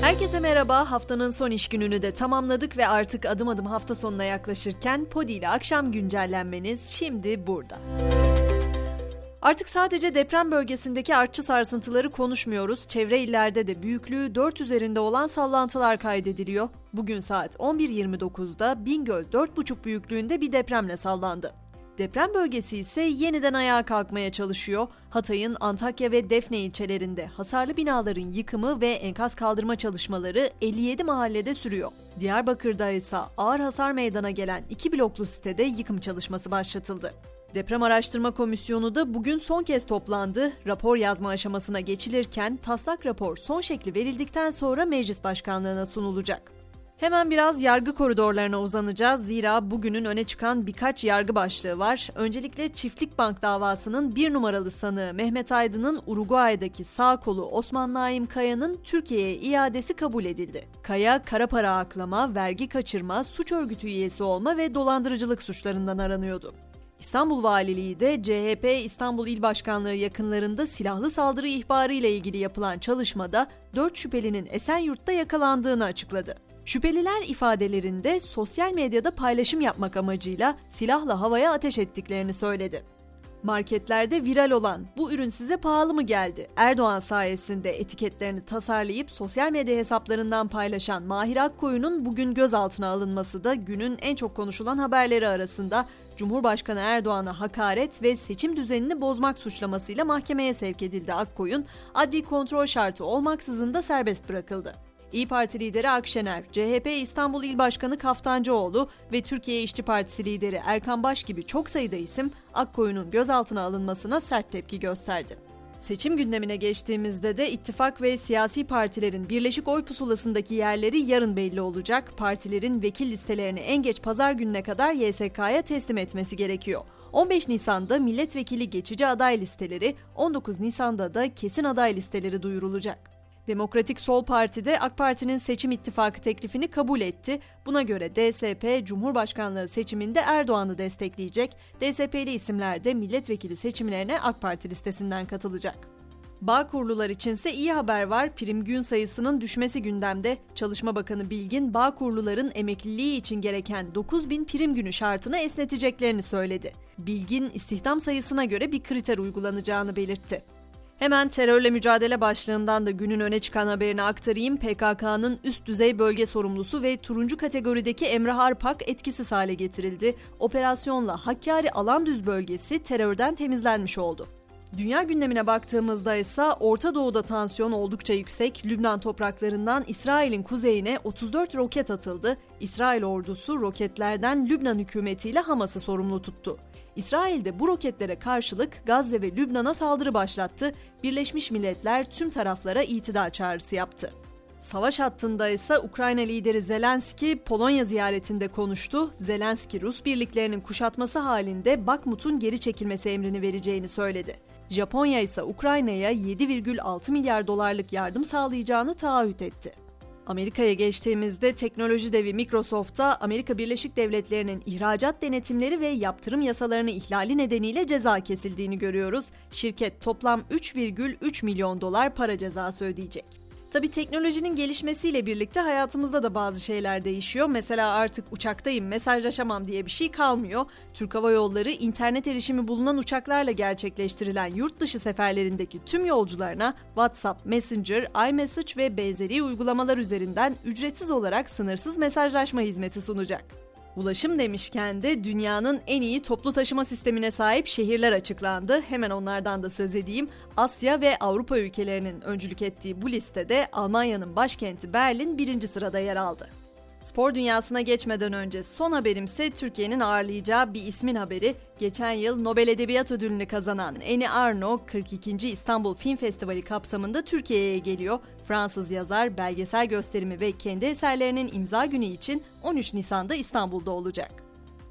Herkese merhaba. Haftanın son iş gününü de tamamladık ve artık adım adım hafta sonuna yaklaşırken Podi ile akşam güncellenmeniz şimdi burada. Artık sadece deprem bölgesindeki artçı sarsıntıları konuşmuyoruz. Çevre illerde de büyüklüğü 4 üzerinde olan sallantılar kaydediliyor. Bugün saat 11.29'da Bingöl 4,5 büyüklüğünde bir depremle sallandı. Deprem bölgesi ise yeniden ayağa kalkmaya çalışıyor. Hatay'ın Antakya ve Defne ilçelerinde hasarlı binaların yıkımı ve enkaz kaldırma çalışmaları 57 mahallede sürüyor. Diyarbakır'da ise ağır hasar meydana gelen iki bloklu sitede yıkım çalışması başlatıldı. Deprem Araştırma Komisyonu da bugün son kez toplandı. Rapor yazma aşamasına geçilirken taslak rapor son şekli verildikten sonra meclis başkanlığına sunulacak. Hemen biraz yargı koridorlarına uzanacağız. Zira bugünün öne çıkan birkaç yargı başlığı var. Öncelikle Çiftlik Bank davasının bir numaralı sanığı Mehmet Aydın'ın Uruguay'daki sağ kolu Osman Naim Kaya'nın Türkiye'ye iadesi kabul edildi. Kaya, kara para aklama, vergi kaçırma, suç örgütü üyesi olma ve dolandırıcılık suçlarından aranıyordu. İstanbul Valiliği de CHP İstanbul İl Başkanlığı yakınlarında silahlı saldırı ihbarı ile ilgili yapılan çalışmada 4 şüphelinin Esenyurt'ta yakalandığını açıkladı. Şüpheliler ifadelerinde sosyal medyada paylaşım yapmak amacıyla silahla havaya ateş ettiklerini söyledi. Marketlerde viral olan bu ürün size pahalı mı geldi? Erdoğan sayesinde etiketlerini tasarlayıp sosyal medya hesaplarından paylaşan Mahir Akkoyun'un bugün gözaltına alınması da günün en çok konuşulan haberleri arasında Cumhurbaşkanı Erdoğan'a hakaret ve seçim düzenini bozmak suçlamasıyla mahkemeye sevk edildi Akkoyun, adli kontrol şartı olmaksızın da serbest bırakıldı. İyi Parti lideri Akşener, CHP İstanbul İl Başkanı Kaftancıoğlu ve Türkiye İşçi Partisi lideri Erkan Baş gibi çok sayıda isim Akkoyun'un gözaltına alınmasına sert tepki gösterdi. Seçim gündemine geçtiğimizde de ittifak ve siyasi partilerin birleşik oy pusulasındaki yerleri yarın belli olacak. Partilerin vekil listelerini en geç pazar gününe kadar YSK'ya teslim etmesi gerekiyor. 15 Nisan'da milletvekili geçici aday listeleri, 19 Nisan'da da kesin aday listeleri duyurulacak. Demokratik Sol Parti de AK Parti'nin seçim ittifakı teklifini kabul etti. Buna göre DSP Cumhurbaşkanlığı seçiminde Erdoğan'ı destekleyecek. DSP'li isimler de milletvekili seçimlerine AK Parti listesinden katılacak. Bağ kurlular içinse iyi haber var. Prim gün sayısının düşmesi gündemde. Çalışma Bakanı Bilgin, bağ kurluların emekliliği için gereken 9 bin prim günü şartını esneteceklerini söyledi. Bilgin, istihdam sayısına göre bir kriter uygulanacağını belirtti. Hemen terörle mücadele başlığından da günün öne çıkan haberini aktarayım. PKK'nın üst düzey bölge sorumlusu ve turuncu kategorideki Emre Harpak etkisiz hale getirildi. Operasyonla Hakkari Alandüz bölgesi terörden temizlenmiş oldu. Dünya gündemine baktığımızda ise Orta Doğu'da tansiyon oldukça yüksek. Lübnan topraklarından İsrail'in kuzeyine 34 roket atıldı. İsrail ordusu roketlerden Lübnan hükümetiyle Hamas'ı sorumlu tuttu. İsrail de bu roketlere karşılık Gazze ve Lübnan'a saldırı başlattı. Birleşmiş Milletler tüm taraflara itidal çağrısı yaptı. Savaş hattında ise Ukrayna lideri Zelenski Polonya ziyaretinde konuştu. Zelenski Rus birliklerinin kuşatması halinde Bakmut'un geri çekilmesi emrini vereceğini söyledi. Japonya ise Ukrayna'ya 7,6 milyar dolarlık yardım sağlayacağını taahhüt etti. Amerika'ya geçtiğimizde teknoloji devi Microsoft'ta Amerika Birleşik Devletleri'nin ihracat denetimleri ve yaptırım yasalarını ihlali nedeniyle ceza kesildiğini görüyoruz. Şirket toplam 3,3 milyon dolar para cezası ödeyecek. Tabii teknolojinin gelişmesiyle birlikte hayatımızda da bazı şeyler değişiyor. Mesela artık uçaktayım, mesajlaşamam diye bir şey kalmıyor. Türk Hava Yolları internet erişimi bulunan uçaklarla gerçekleştirilen yurt dışı seferlerindeki tüm yolcularına WhatsApp, Messenger, iMessage ve benzeri uygulamalar üzerinden ücretsiz olarak sınırsız mesajlaşma hizmeti sunacak. Ulaşım demişken de dünyanın en iyi toplu taşıma sistemine sahip şehirler açıklandı. Hemen onlardan da söz edeyim. Asya ve Avrupa ülkelerinin öncülük ettiği bu listede Almanya'nın başkenti Berlin birinci sırada yer aldı. Spor dünyasına geçmeden önce son haberimse Türkiye'nin ağırlayacağı bir ismin haberi. Geçen yıl Nobel Edebiyat Ödülünü kazanan Eni Arno 42. İstanbul Film Festivali kapsamında Türkiye'ye geliyor. Fransız yazar belgesel gösterimi ve kendi eserlerinin imza günü için 13 Nisan'da İstanbul'da olacak.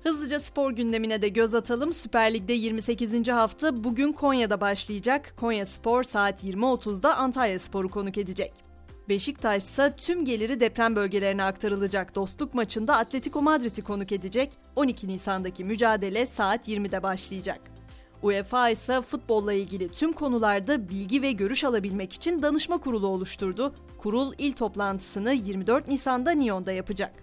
Hızlıca spor gündemine de göz atalım. Süper Lig'de 28. hafta bugün Konya'da başlayacak. Konya Spor saat 20.30'da Antalya Spor'u konuk edecek. Beşiktaş ise tüm geliri deprem bölgelerine aktarılacak dostluk maçında Atletico Madrid'i konuk edecek. 12 Nisan'daki mücadele saat 20'de başlayacak. UEFA ise futbolla ilgili tüm konularda bilgi ve görüş alabilmek için danışma kurulu oluşturdu. Kurul ilk toplantısını 24 Nisan'da Nyon'da yapacak.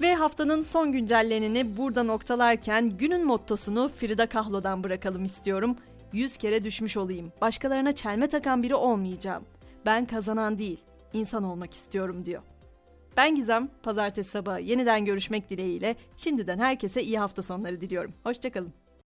Ve haftanın son güncellenini burada noktalarken günün mottosunu Frida Kahlo'dan bırakalım istiyorum. Yüz kere düşmüş olayım, başkalarına çelme takan biri olmayacağım. Ben kazanan değil, insan olmak istiyorum diyor. Ben Gizem, pazartesi sabahı yeniden görüşmek dileğiyle şimdiden herkese iyi hafta sonları diliyorum. Hoşçakalın.